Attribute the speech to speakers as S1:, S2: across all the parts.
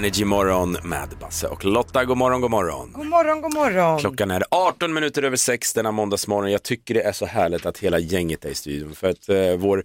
S1: Energy Morgon med Basse och Lotta. God morgon, god morgon.
S2: God morgon, god morgon.
S1: Klockan är 18 minuter över 6 denna måndagsmorgon. Jag tycker det är så härligt att hela gänget är i studion för att eh, vår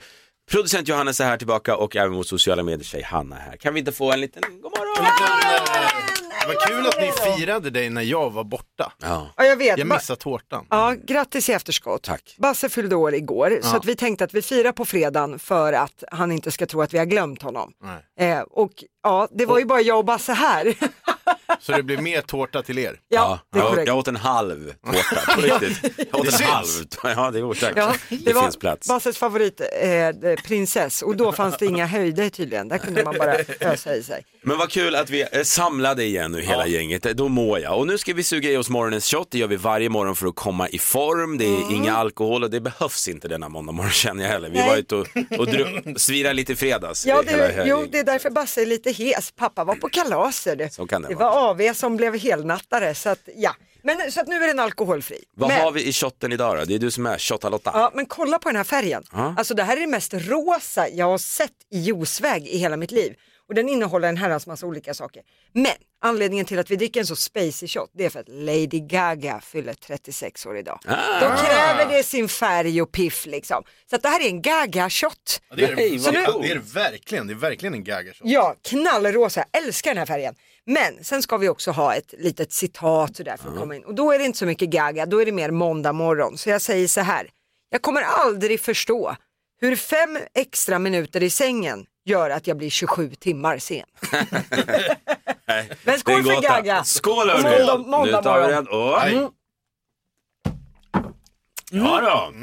S1: producent Johannes är här tillbaka och även vår sociala medier-tjej Hanna är här. Kan vi inte få en liten god morgon?
S3: Det var kul att ni firade dig när jag var borta.
S1: Ja.
S2: Ja, jag vet.
S3: Jag
S2: Ba-
S3: missade tårtan.
S2: Ja, grattis i efterskott.
S1: Tack.
S2: Basse fyllde år igår, så
S3: Ja.
S2: att vi tänkte att vi firar på fredagen för att han inte ska tro att vi har glömt honom.
S3: Nej.
S2: Eh, och ja, det var ju bara jag och Basse här.
S3: Så det blev mer tårta till er.
S2: ja, det är
S1: jag,
S2: korrekt.
S1: jag åt en halv tårta, på riktigt. Jag åt
S3: Det
S1: en
S3: syns.
S1: halv. Ja, det är otäckt.
S2: Ja,
S1: det
S2: det
S1: finns plats.
S2: Basses favorit eh, prinsess och då fanns det inga höjder tydligen. Där kunde man bara ösa i sig.
S1: Men vad kul att vi är samlade igen nu hela gänget, då mår jag. Och nu ska vi suga i oss morgonens shot, det gör vi varje morgon för att komma i form. Det är
S2: Mm.
S1: inga alkohol och det behövs inte denna måndag morgon känner jag heller. Vi
S2: Nej.
S1: var ute och, och svirade lite i fredags.
S2: Ja,
S1: eh, hela
S2: det,
S1: helgen.
S2: jo, det är därför Basse är lite hes. Pappa var på kalaser.
S1: Så kan det
S2: det
S1: vara.
S2: AV som blev helnattare. Så att, ja. Men, så att nu är den alkoholfri.
S1: Vad
S2: Men-
S1: har vi i shotten idag då? Det är du som är shot-Lotta.
S2: Ja, men kolla på den här färgen.
S1: Ja.
S2: Alltså det här är det mest rosa jag har sett i juiceväg i hela mitt liv. Och den innehåller en herrans massa olika saker. Men anledningen till att vi dricker en så spacey shot, det är för att Lady Gaga fyller 36 år idag.
S1: Ah.
S2: Då kräver det sin färg och piff liksom. Så att det här är en Gaga-shot.
S3: Det är, det, det, är det verkligen, det är verkligen en gaggers.
S2: Ja, knallrosa, jag älskar den här färgen. Men sen ska vi också ha ett litet citat sådär för att komma in. Och då är det inte så mycket Gaga, då är det mer måndag morgon. Så jag säger så här, jag kommer aldrig förstå hur fem extra minuter i sängen gör att jag blir 27 timmar sen. Men skål för. Gaga.
S1: Skål hörni!
S2: Måndag- måndag
S1: nu tar vi
S2: morgon.
S3: Nej.
S1: Ja då.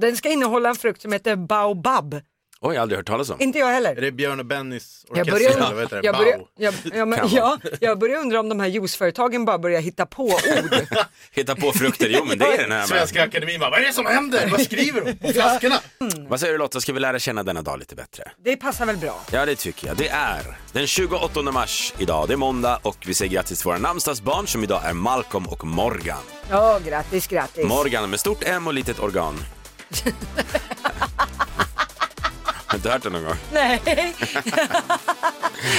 S2: Den ska innehålla en frukt som heter baobab.
S1: Oj, jag har aldrig hört talas om.
S2: Inte jag
S3: Är
S2: heller.
S3: det Björn och Bennys
S2: Jag
S3: orkester?
S2: börjar,
S3: eller vad heter det?
S2: jag, börjar,
S3: Bao.
S2: jag, ja, men,
S1: Kan
S2: ja, jag börjar undra om de här juiceföretagen bara börjar hitta på ord.
S1: Hitta på frukter, jo men det är den här.
S3: Svenska Akademin bara, vad är det som händer? Vad skriver de på flaskorna?
S1: Vad säger du Lotta, ska vi lära känna denna dag lite bättre?
S2: Det passar väl bra.
S1: Ja, det tycker jag. Det är den 28 mars idag. Det är måndag och vi säger grattis till våra namnsdagsbarn som idag är Malcolm och Morgan.
S2: Ja, grattis, grattis.
S1: Morgan med stort M och litet organ. Inte hört det någon gång?
S2: Nej.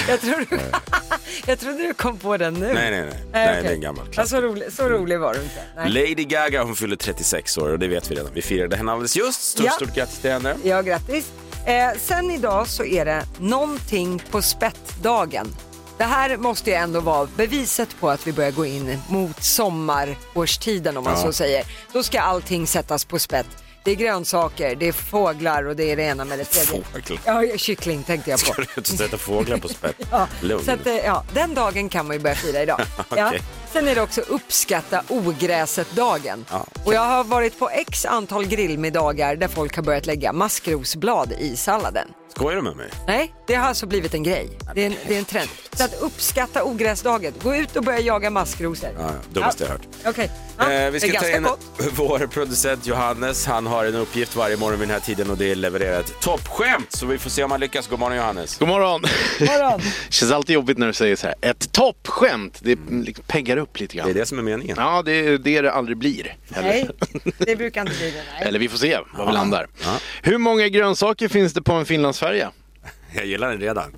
S2: jag, tror du, jag trodde du kom på den nu.
S1: Nej, nej, nej. Nej,
S2: okej.
S1: det är en gammal
S2: Ja,
S1: klassiker.
S2: så, rolig, så rolig var du inte. Nej.
S1: Lady Gaga, hon fyller 36 år och det vet vi redan. Vi firade henne alldeles just. Stort,
S2: Ja.
S1: stort grattis till henne.
S2: Ja, grattis. Eh, sen idag så är det någonting på spettdagen. Det här måste ju ändå vara beviset på att vi börjar gå in mot sommarårstiden om man
S1: Ja.
S2: så säger. Då ska allting sättas på spett. Det är grönsaker, det är fåglar och det är det ena med det tredje.
S1: Fåglar.
S2: Ja, kyckling tänkte jag på.
S1: Ska du och sätta fåglar på spett?
S2: Ja,
S1: Lugn.
S2: så att, eh, ja, den dagen kan man ju börja fira idag. ja. Sen är det också uppskatta ogräset-dagen.
S1: Ja.
S2: Och jag har varit på x antal grillmiddagar där folk har börjat lägga maskrosblad i salladen.
S1: Skojar du med mig?
S2: Nej, det har alltså blivit en grej. Det är en, det är en trend. Så att uppskatta ogräsdagen. Gå ut och börja jaga maskrosor.
S1: Ja, ja, dummaste jag hört.
S2: Okej, ja,
S1: Eh, vi ska ta in
S2: gott.
S1: vår producent Johannes. Han har en uppgift varje morgon vid den här tiden och det är leverera ett toppskämt. Så vi får se om han lyckas. God morgon Johannes.
S3: God morgon.
S2: Morgon.
S3: Känns alltid jobbigt när du säger så här, ett toppskämt. Det liksom peggar upp lite
S1: Det är
S3: grann.
S1: det som är meningen.
S3: Ja, det är det det aldrig blir. Eller,
S2: Nej, det brukar inte bli det. Nej.
S3: eller vi får se var vi landar.
S1: Ja.
S3: Hur många grönsaker finns det på en finlandsfärja?
S1: Jag gillar den redan.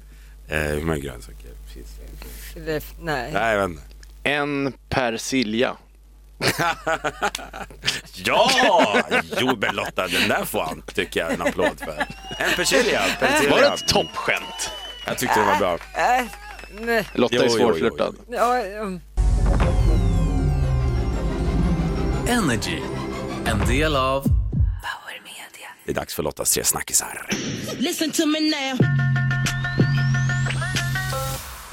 S1: Eh, hur många grönsaker finns det?
S2: Det- Nej.
S1: Nej, jag vet inte.
S3: En persilja.
S1: Ja! Jo men Lotta, den där får han, tycker jag, en applåd för. En persilja.
S3: Var det
S1: persilja.
S3: ett toppskämt?
S1: Jag tyckte den var bra.
S2: Äh, nej.
S3: Lotta är
S1: jo, jo,
S3: svårflörtad.
S1: jo.
S2: Ja, um,
S4: Energy. En del av
S1: Det är dags för Lottas tre snackisar.
S5: Listen to me now.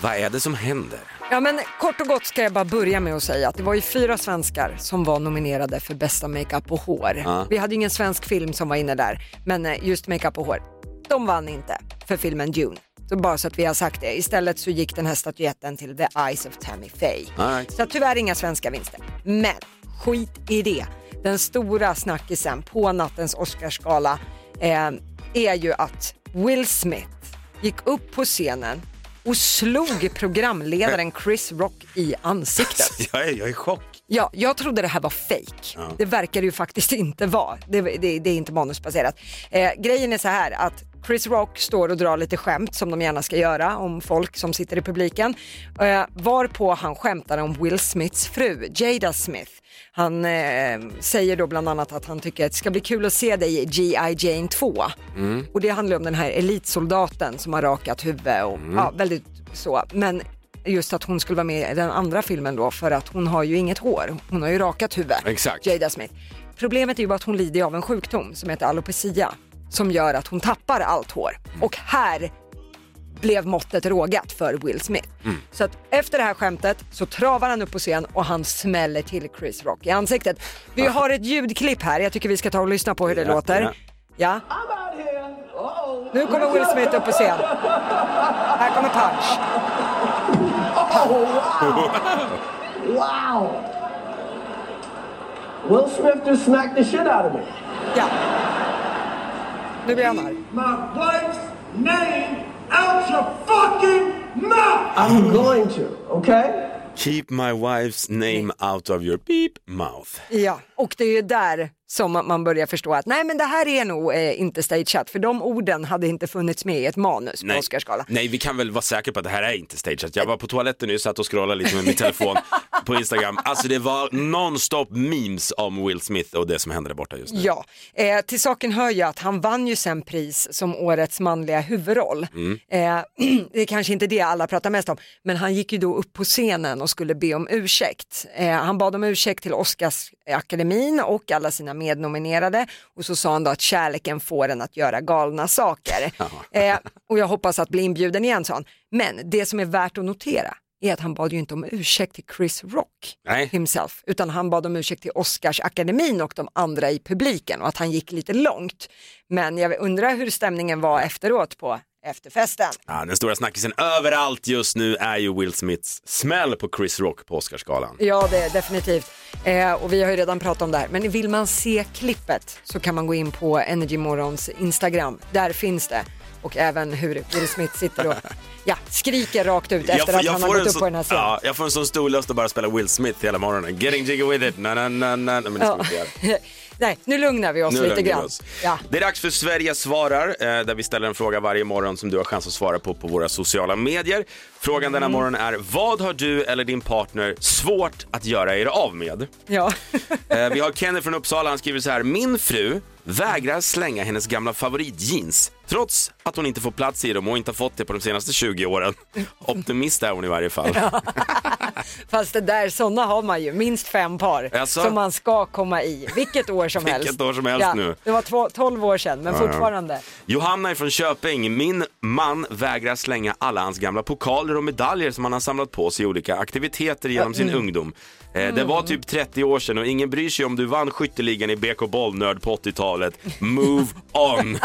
S1: Vad är det som händer?
S2: Ja men kort och gott ska jag bara börja med att säga att det var ju fyra svenskar som var nominerade för bästa makeup och hår.
S1: Ja.
S2: Vi hade ju ingen svensk film som var inne där, men eh, just makeup och hår. De vann inte för filmen Dune. Så bara så att vi har sagt det. Istället så gick den här statyetten till The Eyes of Tammy Faye.
S1: Right.
S2: Så tyvärr inga svenska vinster. Men skit i det. Den stora snackisen på nattens Oscarsgala eh, är ju att Will Smith gick upp på scenen och slog programledaren Chris Rock i ansiktet.
S1: Jag är, jag är i chock.
S2: Ja, jag trodde det här var fake. Det verkar det ju faktiskt inte vara. Det, det, det är inte manusbaserat. Eh, grejen är så här att Chris Rock står och drar lite skämt som de gärna ska göra om folk som sitter i publiken. Eh, varpå han skämtar om Will Smiths fru, Jada Smith. Han eh, säger då bland annat att han tycker att det ska bli kul att se dig i G.I. Jane 2. Och det handlar om den här elitsoldaten som har rakat huvud och ja, väldigt så. Men just att hon skulle vara med i den andra filmen då för att hon har ju inget hår. Hon har ju rakat huvud.
S1: Exakt.
S2: Jada Smith. Problemet är ju bara att hon lider av en sjukdom som heter alopecia som gör att hon tappar allt hår. Och här blev måttet rågat för Will Smith.
S1: Mm.
S2: Så att efter det här skämtet så travar han upp på scen och han smäller till Chris Rock i ansiktet. Vi har ett ljudklipp här, jag tycker vi ska ta och lyssna på hur det
S1: Ja,
S2: låter.
S1: ja.
S2: Ja. Nu kommer Will Smith upp på scen. Här kommer punch.
S6: Wow. Will Smith just smacked the shit out of me.
S2: Ja. Nu blir han arg.
S7: my wife's name out your fucking mouth!
S6: I'm going to, okay?
S1: Keep my wife's name out of your beep mouth.
S2: Ja, och det är ju där som man börjar förstå att nej men det här är nog eh, inte stageat för de orden hade inte funnits med i ett manus på Oscarsgalan.
S1: nej, vi kan väl vara säkra på att det här är inte stageat. Jag var på toaletten nu, satt och scrollade lite med min telefon på Instagram. Alltså det var non-stop memes om Will Smith och det som händer där borta just nu.
S2: Ja, eh, till saken hör ju att han vann ju sen pris som årets manliga huvudroll.
S1: Mm.
S2: Eh, det är kanske inte det alla pratar mest om, men han gick ju då upp på scenen och skulle be om ursäkt. Eh, han bad om ursäkt till Oscarsakademin och alla sina mednominerade och så sa han då att kärleken får en att göra galna saker. Eh, och jag hoppas att bli inbjuden igen, sa han. Men det som är värt att notera är att han bad ju inte om ursäkt till Chris Rock
S1: Nej.
S2: himself, utan han bad om ursäkt till Oscarsakademin och de andra i publiken och att han gick lite långt. Men jag undrar hur stämningen var efteråt på efterfesten.
S1: Ja, den stora snackisen överallt just nu är ju Will Smiths smäll på Chris Rock på Oscarsgalan.
S2: Ja, det är definitivt. Eh, och vi har ju redan pratat om det här. Men vill man se klippet så kan man gå in på Energy Morgons Instagram. Där finns det. Och även hur Will Smith sitter och ja, skriker rakt ut efter att han har
S1: får
S2: gått upp
S1: sån-
S2: på den här scenen.
S1: Ja, jag får en sån stor lust att bara spela Will Smith hela morgonen. Getting jiggy with it, na na na na. Men det ska vi inte göra.
S2: Nej, nu lugnar vi oss
S1: Nu
S2: lite grann.
S1: oss.
S2: Ja.
S1: Det är dags för Sverige svarar, eh, där vi ställer en fråga varje morgon som du har chans att svara på på våra sociala medier. Frågan denna
S2: Mm.
S1: morgon är, vad har du eller din partner svårt att göra er av med?
S2: Ja.
S1: Eh, Vi har Kenny från Uppsala, han skriver så här, min fru vägrar slänga hennes gamla favoritjeans trots att hon inte får plats i dem och inte har fått det på de senaste 20 åren. Optimist är hon i varje fall.
S2: Fast det där, sådana har man ju, minst fem par
S1: Jaså?
S2: som man ska komma i, vilket år som
S1: Vilket
S2: helst.
S1: år som helst nu.
S2: Det var två, 12 år sedan, men fortfarande.
S1: Johanna är från Köping. Min man vägrar slänga alla hans gamla pokaler och medaljer som han har samlat på sig i olika aktiviteter genom sin ungdom. Eh, Det var typ 30 år sedan och ingen bryr sig om du vann skytteligan i BK Bollnörd på 80-talet. Move on!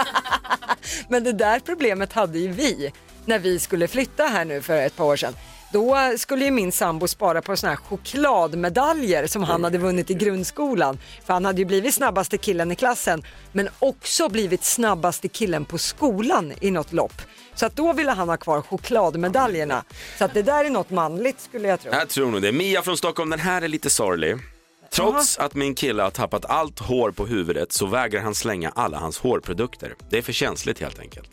S2: Men det där problemet hade ju vi när vi skulle flytta här nu för ett par år sedan. Då skulle ju min sambo spara på såna här chokladmedaljer som han hade vunnit i grundskolan. För han hade ju blivit snabbaste killen i klassen men också blivit snabbaste killen på skolan i något lopp. Så att då ville han ha kvar chokladmedaljerna. Så att det där är något manligt skulle jag tro.
S1: Jag tror nog det. Mia från Stockholm, den här är lite sorglig. Trots att min kille har tappat allt hår på huvudet så vägrar han slänga alla hans hårprodukter. Det är för känsligt helt enkelt.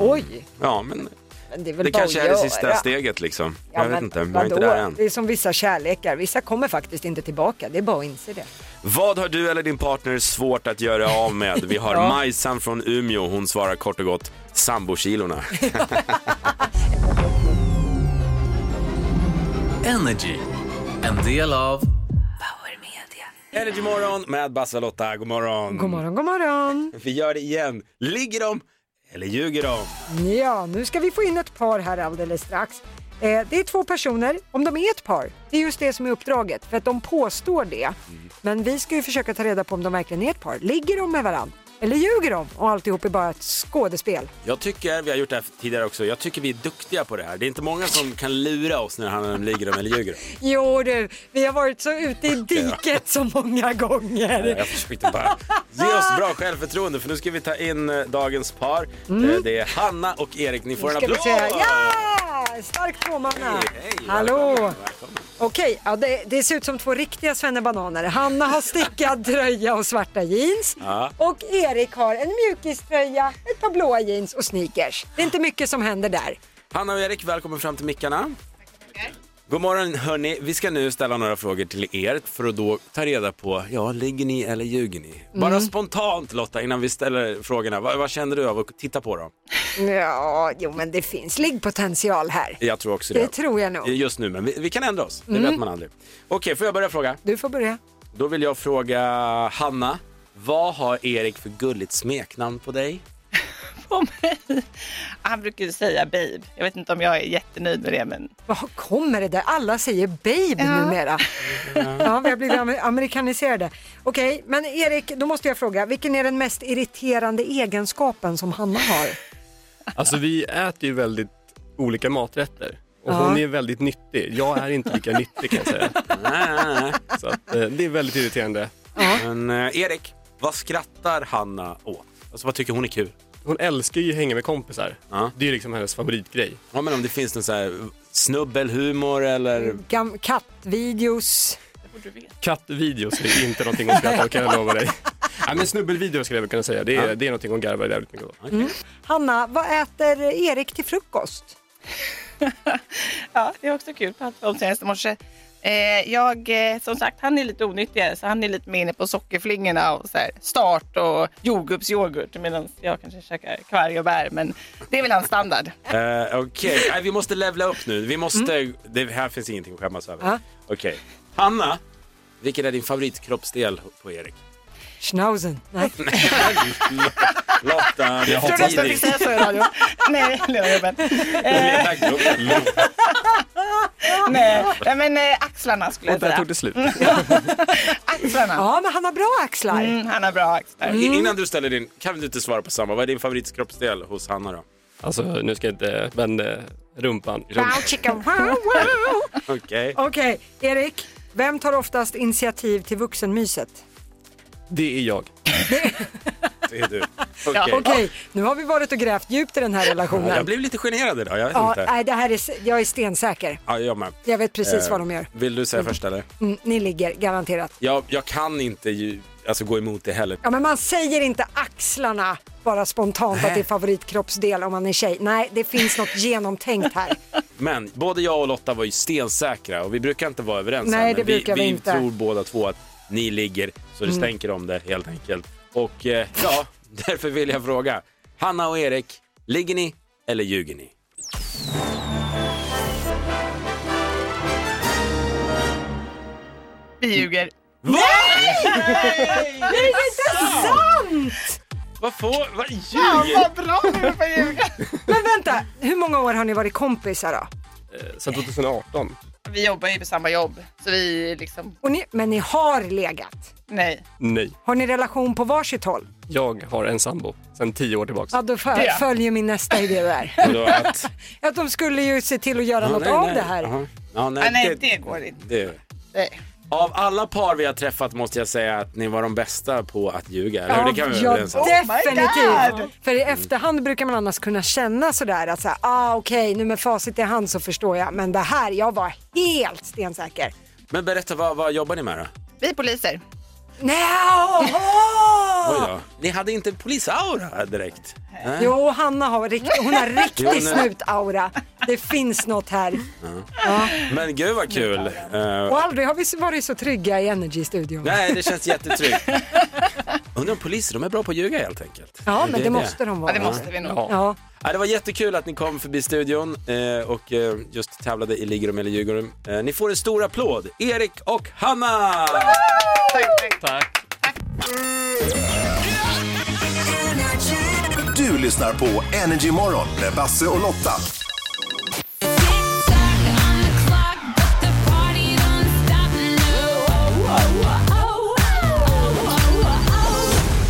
S2: Oj,
S1: Ja, men
S2: men det är väl
S1: det
S2: bara
S1: kanske
S2: att
S1: är det
S2: göra.
S1: sista steget liksom.
S2: Ja,
S1: Jag vet
S2: men
S1: inte, jag är inte
S2: vadå?
S1: där än.
S2: Det är som vissa kärlekar, vissa kommer faktiskt inte tillbaka, det är bara att inse det.
S1: Vad har du eller din partner svårt att göra av med? Vi har
S2: Ja.
S1: Majsan från Umeå, hon svarar kort och gott sambokilorna.
S4: Energy. En del av
S1: Energy morgon med Bassa Lotta, god morgon.
S2: God morgon, god morgon.
S1: Vi gör det igen. Ligger de eller ljuger de?
S2: Ja, nu ska vi få in ett par här alldeles strax. Eh, det är två personer, om de är ett par, det är just det som är uppdraget, för att de påstår det. Men vi ska ju försöka ta reda på om de verkligen är ett par. Ligger de med varandra? Eller ljuger de? Och alltihop är bara ett skådespel.
S1: Jag tycker, vi har gjort det här tidigare också, jag tycker vi är duktiga på det här. Det är inte många som kan lura oss när det handlar om ligger de eller ljuger de.
S2: Jo du, vi har varit så ute i diket så många gånger.
S1: Jag försökte bara ge oss bra självförtroende för nu ska vi ta in eh, dagens par. Eh, Det är Hanna och Erik, ni får en applåd!
S2: säga stark tvåmanna.
S1: hej,
S2: Hallå!
S1: välkommen,
S2: Okej, ja, det, det ser ut som två riktiga svennebananer. Hanna har stickad tröja och svarta jeans.
S1: Ja.
S2: Och Erik har en mjukiströja, ett par blåa jeans och sneakers. Det är inte mycket som händer där.
S1: Hanna och Erik, välkommen fram till mickarna. God morgon hörni, vi ska nu ställa några frågor till er för att då ta reda på, ja, ligger ni eller ljuger ni? Bara
S2: Mm.
S1: spontant Lotta, innan vi ställer frågorna, vad, vad känner du av att titta på dem?
S2: Ja, jo men det finns liggpotential här.
S1: Jag tror också det.
S2: Det tror jag nog.
S1: Just nu, men vi, vi kan ändra oss, det
S2: Mm.
S1: vet man aldrig. Okej, får jag börja fråga?
S2: Du får börja.
S1: Då vill jag fråga Hanna, vad har Erik för gulligt smeknamn på dig?
S8: På mig. Han brukar ju säga babe. Jag vet inte om jag är jättenöjd med det men
S2: Vad kommer det där? Alla säger babe
S8: Ja.
S2: numera. Ja, vi har blivit amer- amerikaniserade. Okej, men Erik, då måste jag fråga, vilken är den mest irriterande egenskapen som Hanna har?
S9: Alltså vi äter ju väldigt olika maträtter och
S2: Ja.
S9: hon är väldigt nyttig. Jag är inte lika nyttig kan jag säga.
S1: Nej.
S9: Så att, eh, det är väldigt irriterande.
S1: Men eh, Erik, vad skrattar Hanna åt? Alltså vad tycker hon är kul?
S9: Hon älskar ju att hänga med kompisar.
S1: Ja.
S9: Det är liksom hennes favoritgrej.
S1: Ja men om det finns någon så här snubbelhumor eller
S2: Gam- kattvideos.
S9: Kattvideos är inte någonting hon skrattar åt kan jag lova dig. Ja, men snubbelvideos skulle jag väl kunna säga. Det är, det är någonting hon garvar jävligt mycket åt.
S2: Hanna, vad äter Erik till frukost?
S8: ja, det är också kul. Om senast i morse. Eh, jag, eh, som sagt, han är lite onyttigare så han är lite mer inne på sockerflingorna och så här, start och jordgubbsyoghurt medan jag kanske käkar kvarg och bär. Men det är väl hans standard.
S1: Eh, Okej, Nej, vi måste levla upp nu. Vi måste, det här finns ingenting att skämmas över.
S2: Ja.
S1: Okej. Hanna, vilken är din favoritkroppsdel på Erik?
S2: Schnauzen? Nej.
S1: Lotta, det är
S8: Tror du att jag fick säga så i radio? Nej, Gubben.
S1: Lilla gubben.
S8: Nej, nej, men eh, axlarna skulle
S9: Och
S8: jag
S9: där
S8: säga.
S9: tog det slut.
S8: Axlarna.
S2: Ja, men han har bra axlar.
S8: Mm, han har bra axlar.
S1: I- Innan du ställer din, kan du inte svara på samma? Vad är din favoritkroppsdel hos Hanna då?
S9: Alltså nu ska jag inte, men eh, rumpan.
S2: Wow, chicken, wow, wow.
S1: Okej.
S2: Okej, Erik, vem tar oftast initiativ till vuxenmyset?
S9: Det är jag.
S1: Det är du. Okej.
S2: Okej, nu har vi varit och grävt djupt i den här relationen.
S1: Jag blev lite generad idag, jag vet
S2: Ja,
S1: inte.
S2: nej, det här är, jag är stensäker.
S1: Ja, jag med.
S2: Jag vet precis
S1: Eh,
S2: vad de gör.
S1: Vill du säga först eller?
S2: Mm, ni ligger, garanterat.
S1: Jag, jag kan inte ju, alltså, gå emot det heller.
S2: Ja, men man säger inte axlarna bara spontant att det är favoritkroppsdel om man är tjej. Nej, det finns något genomtänkt här.
S1: Men både jag och Lotta var ju stensäkra och vi brukar inte vara överens.
S2: Nej,
S1: här,
S2: det brukar vi
S1: vi
S2: inte.
S1: tror båda två att ni ligger så det
S2: Mm.
S1: stänker om det helt enkelt. Och eh, ja, därför vill jag fråga. Hanna och Erik, ligger ni eller ljuger ni?
S8: Vi ljuger.
S2: Det är inte sant!
S1: Vad får, vad
S8: Ja,
S1: ljuger?
S8: vad bra nu får ljuga.
S2: Men vänta, hur många år har ni varit kompisar då?
S9: Eh, Sen 2018.
S8: Vi jobbar ju på samma jobb, så vi liksom,
S2: Och ni, men ni har legat?
S8: nej.
S9: Nej.
S2: Har ni relation på varsitt håll?
S9: Jag har en sambo sen tio år tillbaks.
S2: Ja, då fö-
S8: Ja.
S2: följer min nästa idé där.
S1: Att,
S2: Att de skulle ju se till att göra
S1: Ja,
S2: något
S1: nej,
S2: av
S1: nej.
S2: det här.
S1: Jaha. Ja, nej,
S8: Ah, nej, det går inte.
S1: det,
S8: Nej.
S1: Av alla par vi har träffat måste jag säga att ni var de bästa på att ljuga. Eller?
S2: Ja,
S1: det kan vi
S2: ja
S1: om.
S2: definitivt. För i efterhand brukar man annars kunna känna sådär att såhär, ah, okej nu med facit i hand så förstår jag. Men det här, jag var helt stensäker.
S1: Men berätta, vad, vad jobbar ni med då?
S8: Vi är poliser.
S2: Nej,
S1: Oj
S2: oho!
S1: då. Ni hade inte polisaura direkt? Nej.
S2: Jo, Hanna har, rikt, hon har riktig snutaura. Det finns något här.
S1: Men gud vad kul. Eh,
S2: Och aldrig har vi varit så trygga i Energy-studion.
S1: nej, det känns jättetryggt. Undrar om poliser, de är bra på att ljuga helt enkelt.
S2: Ja, men det måste de
S8: Ja,
S2: vara.
S8: det måste vi nog.
S9: Ja.
S2: Ja.
S1: Ja, det var jättekul att ni kom förbi studion eh, och eh, just tävlade i Ligger de eller ljuger de. Eh, ni får en stor applåd, Erik och Hanna!
S9: Tack.
S10: Du lyssnar på Energy Morgon med Basse och Lotta.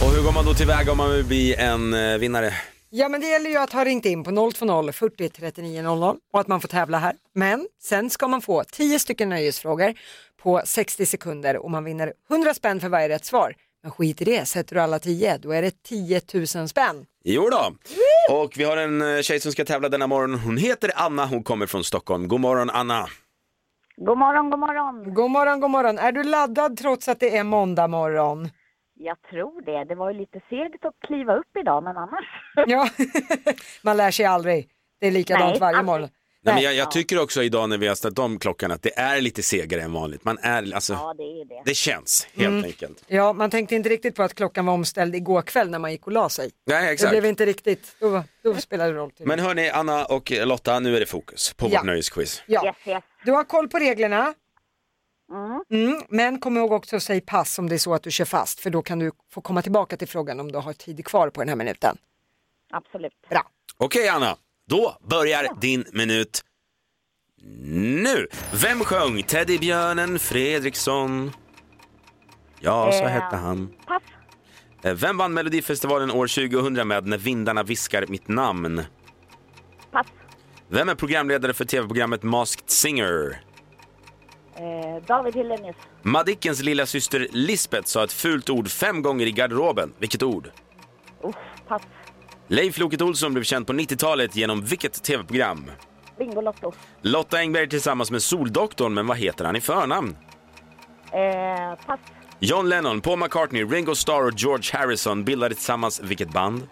S1: Och hur går man då tillväga om man vill bli en eh, vinnare?
S2: Ja men det gäller ju att ha ringt in på 020 40 39 00 och att man får tävla här. Men sen ska man få 10 stycken nöjesfrågor på 60 sekunder och man vinner 100 spänn för varje rätt svar. Men skit i det, sätter du alla tio då är det 10 000 spänn.
S1: Jo då. Och vi har en eh, tjej som ska tävla denna morgon. Hon heter Anna, hon kommer från Stockholm. God morgon Anna.
S11: God morgon, god morgon.
S2: God morgon, god morgon. Är du laddad trots att det är måndag morgon?
S11: Jag tror det. Det var ju lite segt att kliva upp idag, men annars.
S2: Ja, man lär sig aldrig. Det är likadant
S11: Nej,
S2: varje
S11: aldrig.
S2: morgon.
S1: Nej, men jag, jag tycker också idag när vi har ställt om klockan att det är lite segare än vanligt. Man är, alltså,
S11: Ja, det är det.
S1: det känns helt
S2: Mm.
S1: enkelt.
S2: Ja, man tänkte inte riktigt på att klockan var omställd igår kväll när man gick och la sig.
S1: Nej,
S2: Det
S1: exakt.
S2: blev inte riktigt, då, då spelade det roll. Till.
S1: Men hörni, Anna och Lotta, nu är det fokus på
S2: Ja.
S1: vårt nöjesquiz.
S2: Ja.
S11: Yes, yes.
S2: Du har koll på reglerna,
S11: Mm.
S2: mm, men kom ihåg också att säga pass om det är så att du kör fast, för då kan du få komma tillbaka till frågan om du har tid kvar på den här minuten.
S11: Absolut.
S2: Bra.
S1: Okej Anna, då börjar din minut nu. Vem sjöng Teddybjörnen Fredriksson? Ja, så
S11: Eh,
S1: hette han.
S11: Pass.
S1: Eh, Vem vann Melodifestivalen år 2000 med När vindarna viskar mitt namn?
S11: Pass.
S1: Vem är programledare för tv-programmet Masked Singer?
S11: Eh, David Hellenius.
S1: Madickens lilla syster Lisbeth sa ett fult ord fem gånger i garderoben. Vilket ord?
S11: Uff, pass.
S1: Leif Loket Olsson blev känd på 90-talet genom vilket tv-program?
S11: Bingolotto.
S1: Lotta Engberg tillsammans med Soldoktorn, men vad heter han i förnamn?
S11: Eh, pass.
S1: John Lennon, Paul McCartney, Ringo Starr och George Harrison bildade tillsammans vilket band?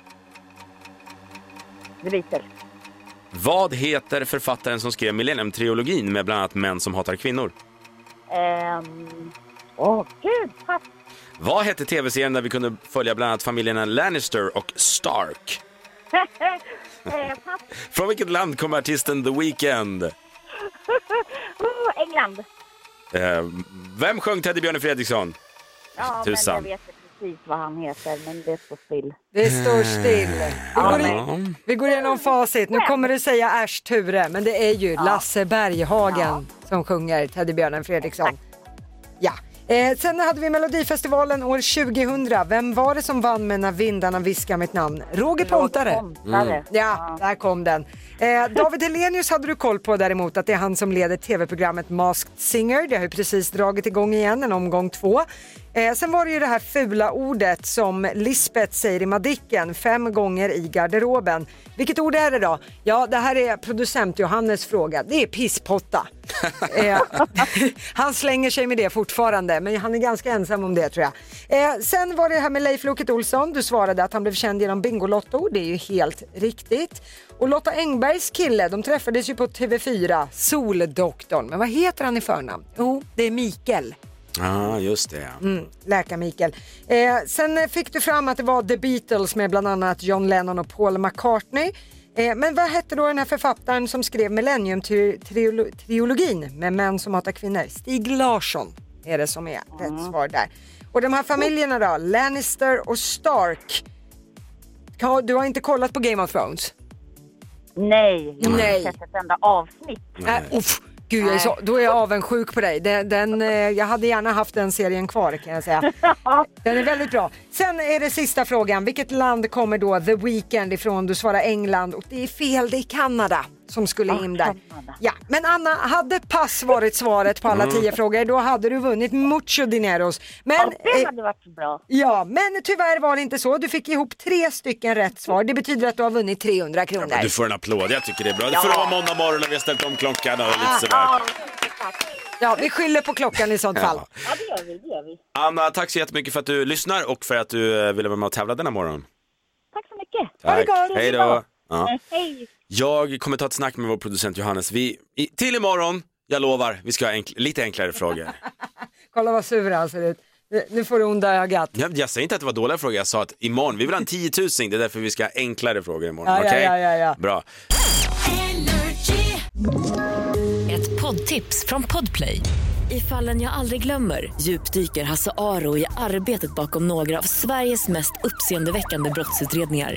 S11: The Beatles.
S1: Vad heter författaren som skrev Millennium-trilogin med bland annat Män som hatar kvinnor?
S11: Ehm, Åh, gud. Pass.
S1: Vad hette tv-serien där vi kunde följa bland annat familjerna Lannister och Stark?
S11: eh, pass.
S1: Från vilket land kommer artisten The Weeknd?
S11: oh, England.
S1: Eh, vem sjöng Teddybjörnen Fredriksson?
S11: Ja,
S1: Tusan.
S11: men jag vet precis vad han heter, men det står still.
S2: Det står still. Vi går, i, vi går igenom facit. Nu kommer du säga äsch Ture, men det är ju Lasse Berghagen som sjunger Teddybjörnen Fredriksson. Ja. Eh, sen hade vi Melodifestivalen år 2000. Vem var det som vann med När vindarna viskar mitt namn? Roger Pontare.
S11: Pontare.
S2: Ja, där kom den. Eh, David Hellenius hade du koll på däremot att det är han som leder tv-programmet Masked Singer. Det har ju precis dragit igång igen, en omgång två. Eh, sen var det ju det här fula ordet som Lisbeth säger i Madicken fem gånger i garderoben. Vilket ord är det då? Ja, det här är producent Johannes fråga. Det är pisspotta. eh, han slänger sig med det fortfarande, men han är ganska ensam om det tror jag. Eh, sen var det här med Leif Loket Olsson. Du svarade att han blev känd genom Bingolotto. Det är ju helt riktigt. Och Lotta Engbergs kille, de träffades ju på TV4, Soldoktorn. Men vad heter han i förnamn? Jo, det är Mikael.
S1: Ja, just det.
S2: Mm, Läkar-Mikael. Eh, sen fick du fram att det var The Beatles med bland annat John Lennon och Paul McCartney. Eh, men vad hette då den här författaren som skrev Millennium-trilogin med män som hatar kvinnor? Stig Larsson är det som är rätt svar där. Och de här familjerna då, Lannister och Stark. Du har inte kollat på Game of Thrones?
S11: Nej, jag har
S2: Nej.
S11: inte sett ett enda avsnitt.
S2: Äh, uff, gud, jag är så, då är jag avundsjuk på dig. Den, den, eh, jag hade gärna haft den serien kvar kan jag säga. Den är väldigt bra. Sen är det sista frågan. Vilket land kommer då The Weeknd ifrån? Du svarar England och det är fel, det är Kanada som skulle in där. Ja, men Anna, hade pass varit svaret på alla
S11: Mm.
S2: tio frågor då hade du vunnit mucho dineros. Men,
S11: Ja, det
S2: eh,
S11: hade varit bra.
S2: Ja, men tyvärr var det inte så. Du fick ihop tre stycken rätt svar. Det betyder att du har vunnit 300 kronor.
S1: Du får en applåd, jag tycker det är bra. Det får det vara måndag morgon när vi har ställt om klockan och lite sådär.
S11: Ja,
S2: Ja, vi skyller på klockan i sånt fall.
S11: ja, det gör vi. Det gör vi.
S1: Anna, tack så jättemycket för att du lyssnar och för att du eh, ville vara med och tävla denna morgon.
S11: Tack så mycket.
S1: Tack. Hej då. Ja.
S11: Hej.
S1: Jag kommer ta ett snack med vår producent Johannes. Vi, i, till imorgon, jag lovar, vi ska ha enkl, lite enklare frågor.
S2: Kolla vad sur han ser ut. Nu får du onda ögat.
S1: Jag, jag säger inte att det var dåliga frågor, jag sa att imorgon, vi vill ha en 10 000, det är därför vi ska ha enklare frågor imorgon.
S2: Ja, ja,
S1: Okej?
S2: ja, ja, ja.
S1: Bra.
S12: Ett poddtips från Podplay. I fallen jag aldrig glömmer djupdyker Hasse Aro i arbetet bakom några av Sveriges mest uppseendeväckande brottsutredningar.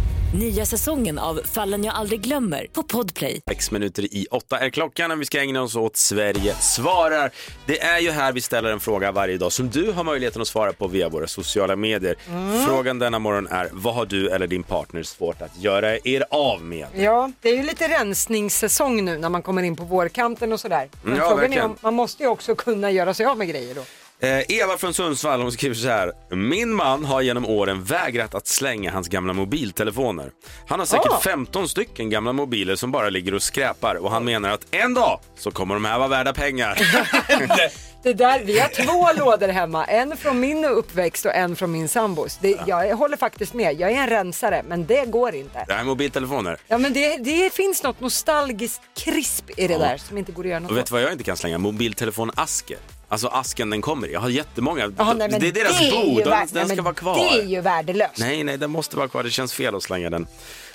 S12: Nya säsongen av Fallen jag aldrig glömmer på Podplay.
S1: Sex minuter i åtta är klockan och vi ska ägna oss åt Sverige svarar. Det är ju här vi ställer en fråga varje dag som du har möjligheten att svara på via våra sociala medier.
S2: Mm.
S1: Frågan denna morgon är, vad har du eller din partner svårt att göra er av med?
S2: Ja, det är ju lite rensningssäsong nu när man kommer in på vårkanten och sådär. Men
S1: Ja,
S2: frågan är
S1: verkligen.
S2: om man måste ju också kunna göra sig av med grejer då.
S1: Eh, Eva från Sundsvall hon skriver så här. Min man har genom åren vägrat att slänga hans gamla mobiltelefoner. Han har säkert
S2: Ah.
S1: 15 stycken gamla mobiler som bara ligger och skräpar och han menar att en dag så kommer de här vara värda pengar.
S2: Det där, vi har två lådor hemma, en från min uppväxt och en från min sambos. Det, Jag håller faktiskt med, jag är en rensare men det går inte.
S1: Det här är mobiltelefoner.
S2: Ja men det, det finns något nostalgiskt krisp i det där som inte går att göra något
S1: Och vet du vad jag inte kan slänga? Mobiltelefonasker. Alltså asken den kommer i. Jag har jättemånga.
S2: Jaha, nej,
S1: det är deras
S2: det är
S1: bo, den, den ska vara kvar.
S2: Det är ju värdelöst.
S1: Nej, nej, den måste vara kvar. Det känns fel att slänga den.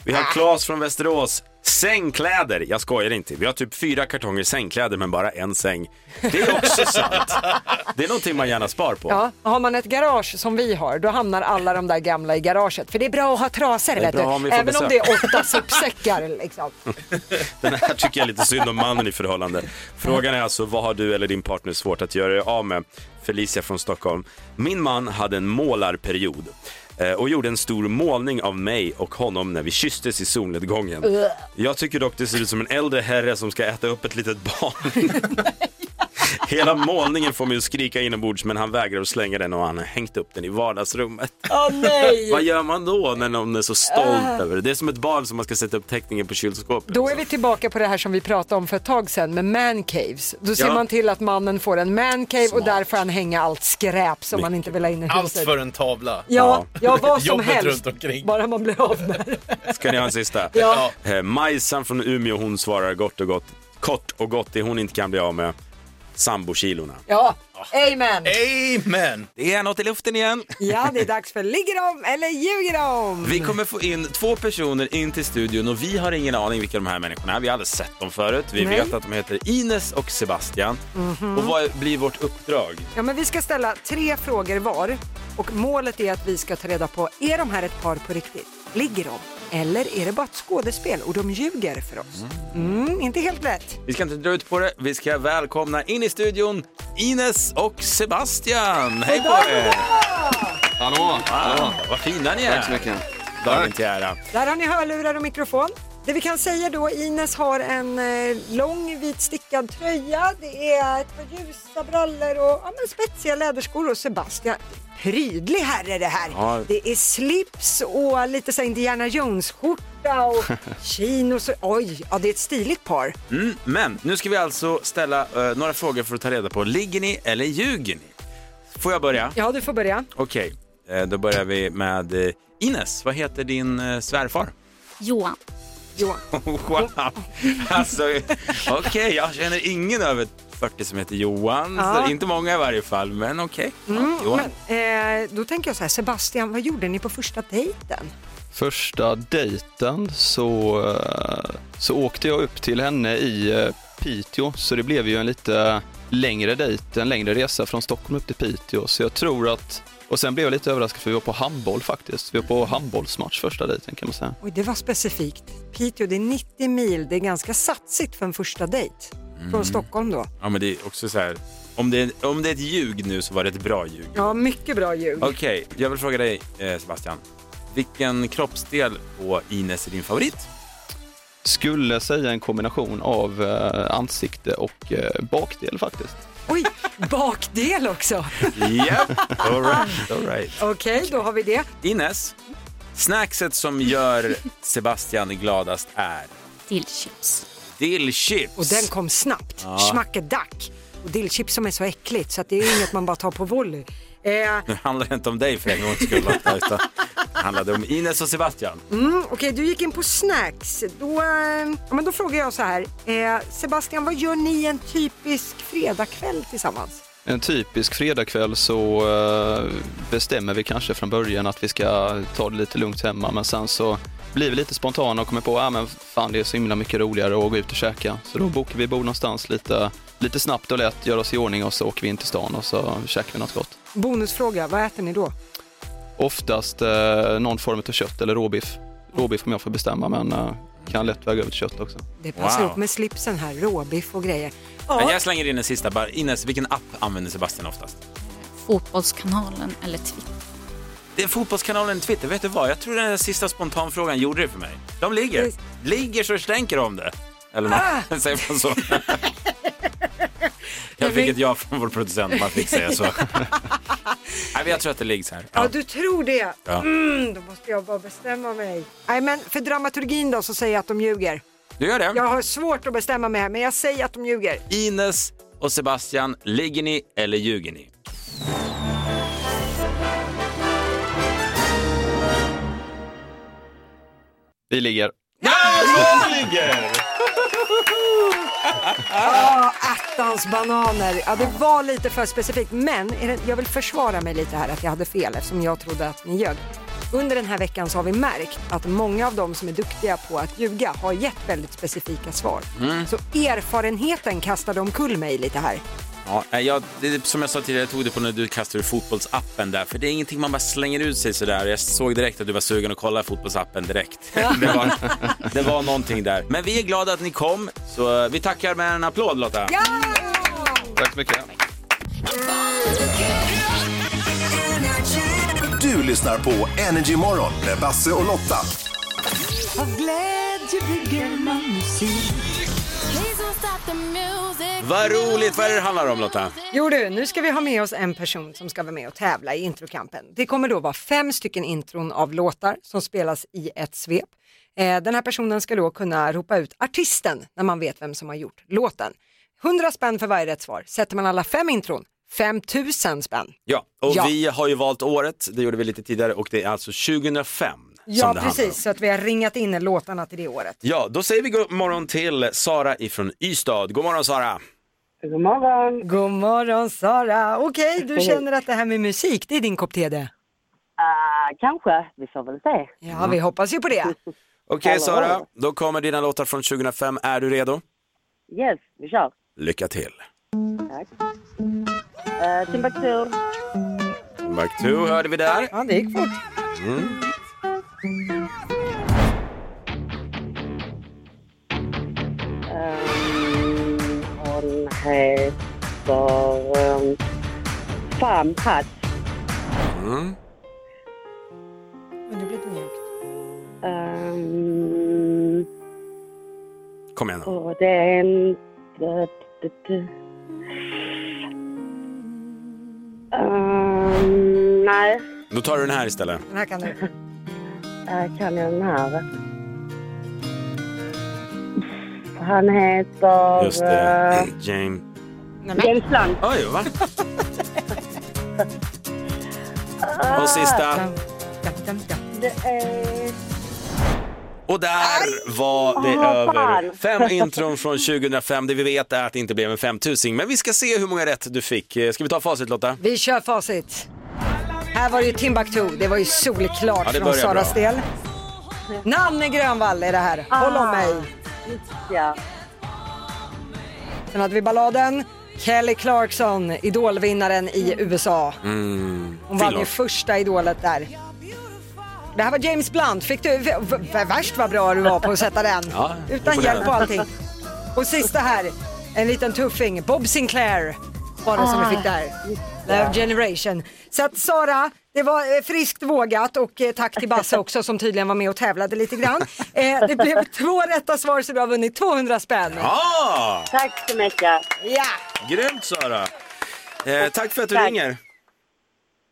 S1: Vi har Claes från Västerås. Sängkläder. Jag skojar inte. Vi har typ fyra kartonger sängkläder men bara en säng. Det är också sant. Det är någonting man gärna spar på.
S2: Ja, har man ett garage som vi har, då hamnar alla de där gamla i garaget. För det är bra att ha trasor, vet
S1: bra
S2: du.
S1: om vi får
S2: Även om
S1: besök.
S2: det är åtta sopsäckar liksom.
S1: Den här tycker jag är lite synd om mannen i förhållande. Frågan är alltså, vad har du eller din partner svårt att göra er av med? Felicia från Stockholm. Min man hade en målarperiod och gjorde en stor målning av mig och honom när vi kysstes i solnedgången. Jag tycker dock det ser ut som en äldre herre som ska äta upp ett litet barn. Hela målningen får mig att skrika inombords men han vägrar att slänga den och han har hängt upp den i vardagsrummet.
S2: Åh nej!
S1: Vad gör man då när någon är så stolt
S2: Ah.
S1: över det? Det är som ett barn som man ska sätta upp teckningen på kylskåpet.
S2: Då är vi tillbaka på det här som vi pratade om för ett tag sedan med man caves. Då ser
S1: Ja.
S2: man till att mannen får en man cave och där får han hänga allt skräp som man inte vill ha inne i
S13: Allt
S2: huset.
S13: för en tavla.
S2: Ja, ja, vad som
S13: Jobbet
S2: helst.
S13: runt omkring.
S2: Bara man blir av med det.
S1: Ska ni ha en sista?
S2: Ja.
S1: Eh, Majsan från Umeå hon svarar gott och gott, kort och gott det hon inte kan bli av med. Sambokilorna.
S2: Ja, amen.
S13: Amen!
S1: Det är något i luften igen.
S2: Ja, det är dags för Ligger de eller ljuger de?
S1: Vi kommer få in två personer in till studion och vi har ingen aning vilka de här människorna är. Vi har aldrig sett dem förut. Vi
S2: Nej.
S1: vet att de heter Ines och Sebastian.
S2: Mhm.
S1: Och vad blir vårt uppdrag?
S2: Ja, men vi ska ställa tre frågor var och målet är att vi ska ta reda på, är de här ett par på riktigt? Ligger de? Eller är det bara ett skådespel och de ljuger för oss? Mm, inte helt lätt.
S1: Vi ska inte dra ut på det. Vi ska välkomna in i studion Ines och Sebastian. Hej på er!
S9: Hallå!
S1: Wow, vad fina ni är.
S3: Tack så mycket.
S1: Dagen till ära.
S2: Där har ni hörlurar och mikrofon. Det vi kan säga då, Ines har en eh, lång vit stickad tröja, det är ett par ljusa brallor och ja, men spetsiga läderskor och Sebastian, prydlig herre det här.
S1: Ja.
S2: Det är slips och lite så Indiana Jones-skjorta och chinos. och- Oj, ja det är ett stiligt par.
S1: Mm, men nu ska vi alltså ställa eh, några frågor för att ta reda på, ligger ni eller ljuger ni? Får jag börja?
S2: Ja, du får börja.
S1: Okej, eh, då börjar vi med eh, Ines. Vad heter din svärfar?
S14: Johan.
S2: Johan.
S1: wow, alltså okej, jag känner ingen över 40 som heter Johan.
S2: Ja.
S1: Så inte många i varje fall, men okej.
S2: Mm,
S1: Ja, Johan.
S2: men, eh, då tänker jag så här, Sebastian, vad gjorde ni på första dejten?
S15: Första dejten så, eh, så åkte jag upp till henne i eh, Piteå, så det blev ju en lite längre dejt, en längre resa från Stockholm upp till Piteå. Så jag tror att, och sen blev jag lite överraskad för vi var på handboll faktiskt. Vi var på handbollsmatch första dejten kan man säga.
S2: Oj, det var specifikt. Piteå, det är 90 mil, det är ganska satsigt för en första dejt. Från
S1: Mm.
S2: Stockholm då.
S1: Ja, men det är också så här, om det, är, om det är ett ljug nu så var det ett bra ljug.
S2: Ja, mycket bra ljug.
S1: Okej, jag vill fråga dig eh, Sebastian. Vilken kroppsdel på Ines är din favorit?
S15: Skulle säga en kombination av eh, ansikte och eh, bakdel faktiskt.
S2: Oj, bakdel också.
S1: Japp, all right, all right.
S2: Okej, då har vi det.
S1: Ines, snackset som gör Sebastian gladast är?
S14: Dillchips.
S1: Dillchips.
S2: Och den kom snabbt.
S1: Ja.
S2: Schmackedack. Och dillchips som är så äckligt så att det är inget man bara tar på volley. Eh,
S1: Nu handlar det inte om dig för en gångs skull, utan det handlade om Ines och Sebastian.
S2: mm, Okej, du gick in på snacks. Då, eh, ja, men då frågar jag så här. Eh, Sebastian, vad gör ni en typisk fredagkväll tillsammans?
S15: En typisk fredagkväll så eh, bestämmer vi kanske från början att vi ska ta det lite lugnt hemma men sen så blir vi lite spontana och kommer på att ah, men fan det är så himla mycket roligare att gå ut och käka. Så då bokar vi bord någonstans lite, lite snabbt och lätt, gör oss i ordning och så åker vi in till stan och så käkar vi något gott.
S2: Bonusfråga, vad äter ni då?
S15: Oftast eh, någon form av kött eller råbiff. råbiff om jag får bestämma, men eh, kan lätt väga över till kött också.
S2: Det passar
S1: Wow.
S2: med slipsen här, råbiff och grejer.
S1: Men
S2: Ja,
S1: jag slänger in en sista. Bara, Ines, vilken app använder Sebastian oftast?
S14: Fotbollskanalen eller Twitter.
S1: Det är Fotbollskanalen Twitter. Vet du vad? Jag tror den här sista spontanfrågan gjorde det för mig. De ligger. Ligger så stänker om det. Eller något. Säger man så? Jag fick ett ja från vår producent. Man fick säga så. Nej, men jag tror att det ligger här.
S2: ja
S1: Ja.
S2: du tror det.
S1: Ja.
S2: Mm, då måste jag bara bestämma mig. Nej men för dramaturgin då så säger jag att de ljuger.
S1: Du gör det?
S2: Jag har svårt att bestämma mig här men jag säger att de ljuger.
S1: Ines och Sebastian, ligger ni eller ljuger ni?
S15: Vi ligger.
S1: ligger!
S2: Ah, attans bananer. Ja, det var lite för specifikt, men jag vill försvara mig lite här att jag hade fel eftersom jag trodde att ni ljög. Under den här veckan så har vi märkt att många av de som är duktiga på att ljuga har gett väldigt specifika svar.
S1: Mm.
S2: Så erfarenheten kastade omkull mig lite här.
S1: Ja, nej, jag, det, är som jag sa tidigare, jag tog det på när du kastade ur fotbollsappen där, för det är ingenting man bara slänger ut sig sådär. Jag såg direkt att du var sugen att kolla fotbollsappen direkt. Det var, det var någonting där. Men vi är glada att ni kom, så eh, vi tackar med en applåd Lotta.
S2: Ja!
S15: Tack så mycket.
S10: Du lyssnar på Energy Morgon med Basse och Lotta.
S2: Av glädje bygger man musik.
S1: Vad roligt, vad är det handlar om Lotta?
S2: Jo du, nu ska vi ha med oss en person som ska vara med och tävla i introkampen. Det kommer då vara fem stycken intron av låtar som spelas i ett svep. Eh, den här personen ska då kunna ropa ut artisten när man vet vem som har gjort låten. 100 spänn för varje rätt svar. Sätter man alla fem intron, 5000 spänn.
S1: Ja, och
S2: Ja.
S1: vi har ju valt året, det gjorde vi lite tidigare, och det är alltså 2005
S2: Ja, precis, så att vi har ringat in låtarna till det året.
S1: Ja, då säger vi god morgon till Sara ifrån Ystad. God morgon Sara!
S2: God morgon. God morgon Sara. Okej, du känner att det här med musik, det är din kopp te det?
S13: Ah, kanske, vi får väl se.
S2: Ja, vi hoppas ju på det.
S1: Okej. Sara, då kommer dina låtar från 2005. Är du redo?
S13: Yes, vi kör.
S1: Lycka till!
S13: Tack. Uh, Timbuktu.
S1: Back to hörde vi där.
S2: Ja, det gick fort.
S1: Mm.
S13: Um, hon heter... Um, Patch.
S1: Mm.
S2: Men det blir mjukt.
S13: Um,
S1: Kom igen
S13: och det är en... Um, nej,
S1: Då tar du den här istället.
S2: Den här kan du.
S13: Kan jag den här? Han heter...
S1: Just det.
S13: eh,
S1: James.
S13: James Blunt.
S1: Oj, va? Och sista.
S13: Det är...
S1: Och där var det
S13: Ah,
S1: över.
S13: fan.
S1: Fem intron från 2005. Det vi vet är att det inte blev en 5000 men vi ska se hur många rätt du fick. Eh, Ska vi ta facit Lotta?
S2: Vi kör facit. Här var det ju Timbuktu, det var ju solklart
S1: Ja,
S2: från Saras
S1: bra.
S2: del. Nanne Grönvall är det här, Håll om mig.
S13: Ja.
S2: Sen hade vi balladen Kelly Clarkson, idolvinnaren i USA.
S1: Mm.
S2: Hon vann ju första idolet där. Det här var James Blunt, fick du, värst vad bra du var på att sätta den.
S1: Ja,
S2: Utan hjälp och allting. Och sista här, en liten tuffing, Bob Sinclair var det som vi fick där. Love Generation. Så att Sara, det var eh, friskt vågat och eh, tack till Basse också som tydligen var med och tävlade lite grann. Eh, det blev två rätta svar så du har vunnit 200 spänn.
S1: Ja!
S13: Tack så mycket.
S2: Ja!
S1: Grymt Sara! Eh, tack för att du
S13: Tack.
S1: ringer.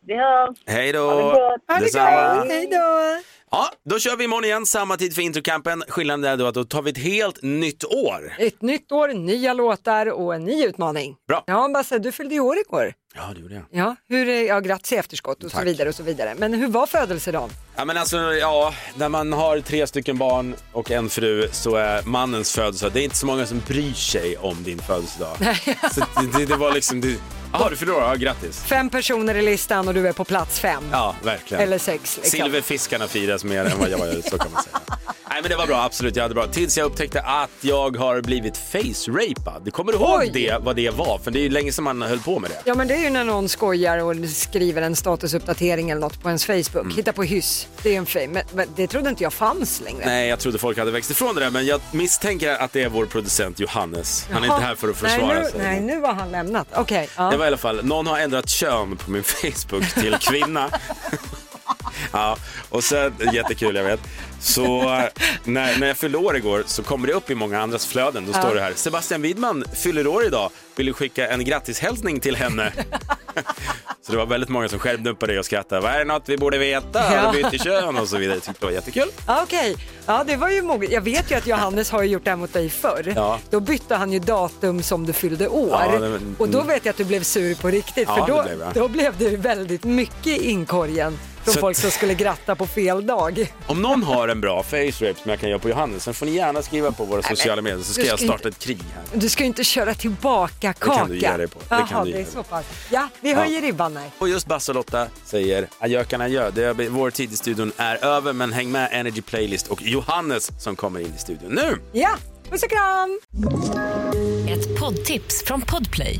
S13: Vi hörs.
S1: Hej då!
S13: Ha det gott.
S1: Detsamma.
S2: hej då!
S1: Ja, då kör vi imorgon igen, samma tid för introkampen. Skillnaden är då att då tar vi ett helt nytt år.
S2: Ett nytt år, nya låtar och en ny utmaning.
S1: Bra.
S2: Ja, Basse, du fyllde ju år igår.
S1: Ja, det gjorde jag.
S2: Ja, hur, ja grattis i efterskott och så
S1: Tack.
S2: vidare och så vidare. Men hur var födelsedagen?
S1: Ja men alltså, ja, när man har tre stycken barn och en fru så är mannens födelsedag, det är inte så många som bryr sig om din födelsedag. så det, det, det var liksom, det, jaha du fyller år, ja grattis.
S2: Fem personer i listan och du är på plats fem.
S1: Ja, verkligen.
S2: Eller sex. Liksom.
S1: Silverfiskarna firas mer än vad jag gör, så kan man säga. Nej men det var bra, absolut. Jag hade bra. Tills jag upptäckte att jag har blivit face-rapad. Kommer du ihåg
S2: Oj.
S1: det, vad det var? För det är ju länge sedan man höll på med det.
S2: Ja men det är ju när någon skojar och skriver en statusuppdatering eller något på ens Facebook.
S1: Mm.
S2: Hitta på hyss, det är en fame. Men, men det trodde inte jag fanns längre.
S1: Nej, jag trodde folk hade växt ifrån det där, men jag misstänker att det är vår producent Johannes. Han är
S2: Jaha.
S1: inte här för att försvara
S2: nej, nu,
S1: sig.
S2: Nej, nu har han lämnat. Okej. ja.
S1: Det var i alla fall, någon har ändrat kön på min Facebook till kvinna. Ja, och sen, jättekul jag vet. Så när, när jag fyllde år igår så kommer det upp i många andras flöden. Då
S2: Ja.
S1: står det här, Sebastian Widman fyller år idag, vill du skicka en grattishälsning till henne? så det var väldigt många som skärpte upp på det och skrattade. Vad är det något vi borde veta?
S2: Ja.
S1: Har du bytt kön? Och så vidare. Jag tyckte det var jättekul.
S2: Okej, ja det var ju moget. Jag vet ju att Johannes har gjort det här mot dig förr.
S1: Ja.
S2: Då bytte han ju datum som du fyllde år.
S1: Ja, det
S2: Och då vet jag att du blev sur på riktigt. För då
S1: blev
S2: då blev det väldigt mycket i inkorgen från
S1: Så-
S2: folk som skulle gratta på fel dag.
S1: Om någon har en bra face rape som jag kan göra på Johannes, sen får ni gärna skriva på våra
S2: men
S1: sociala medier så ska
S2: du
S1: jag
S2: ska
S1: starta ett krig här.
S2: Du ska ju inte köra tillbaka
S1: kan
S2: kaka.
S1: du ge dig på. Det
S2: Jaha,
S1: kan du
S2: det är så pass. Ja, vi höjer ribban nej.
S1: Och just Basse och Lotta säger adjökan adjö. Det är, vår tid i studion är över, men häng med Energy Playlist och Johannes som kommer in i studion nu.
S2: Ja, puss och kram!
S12: Ett poddtips från Podplay.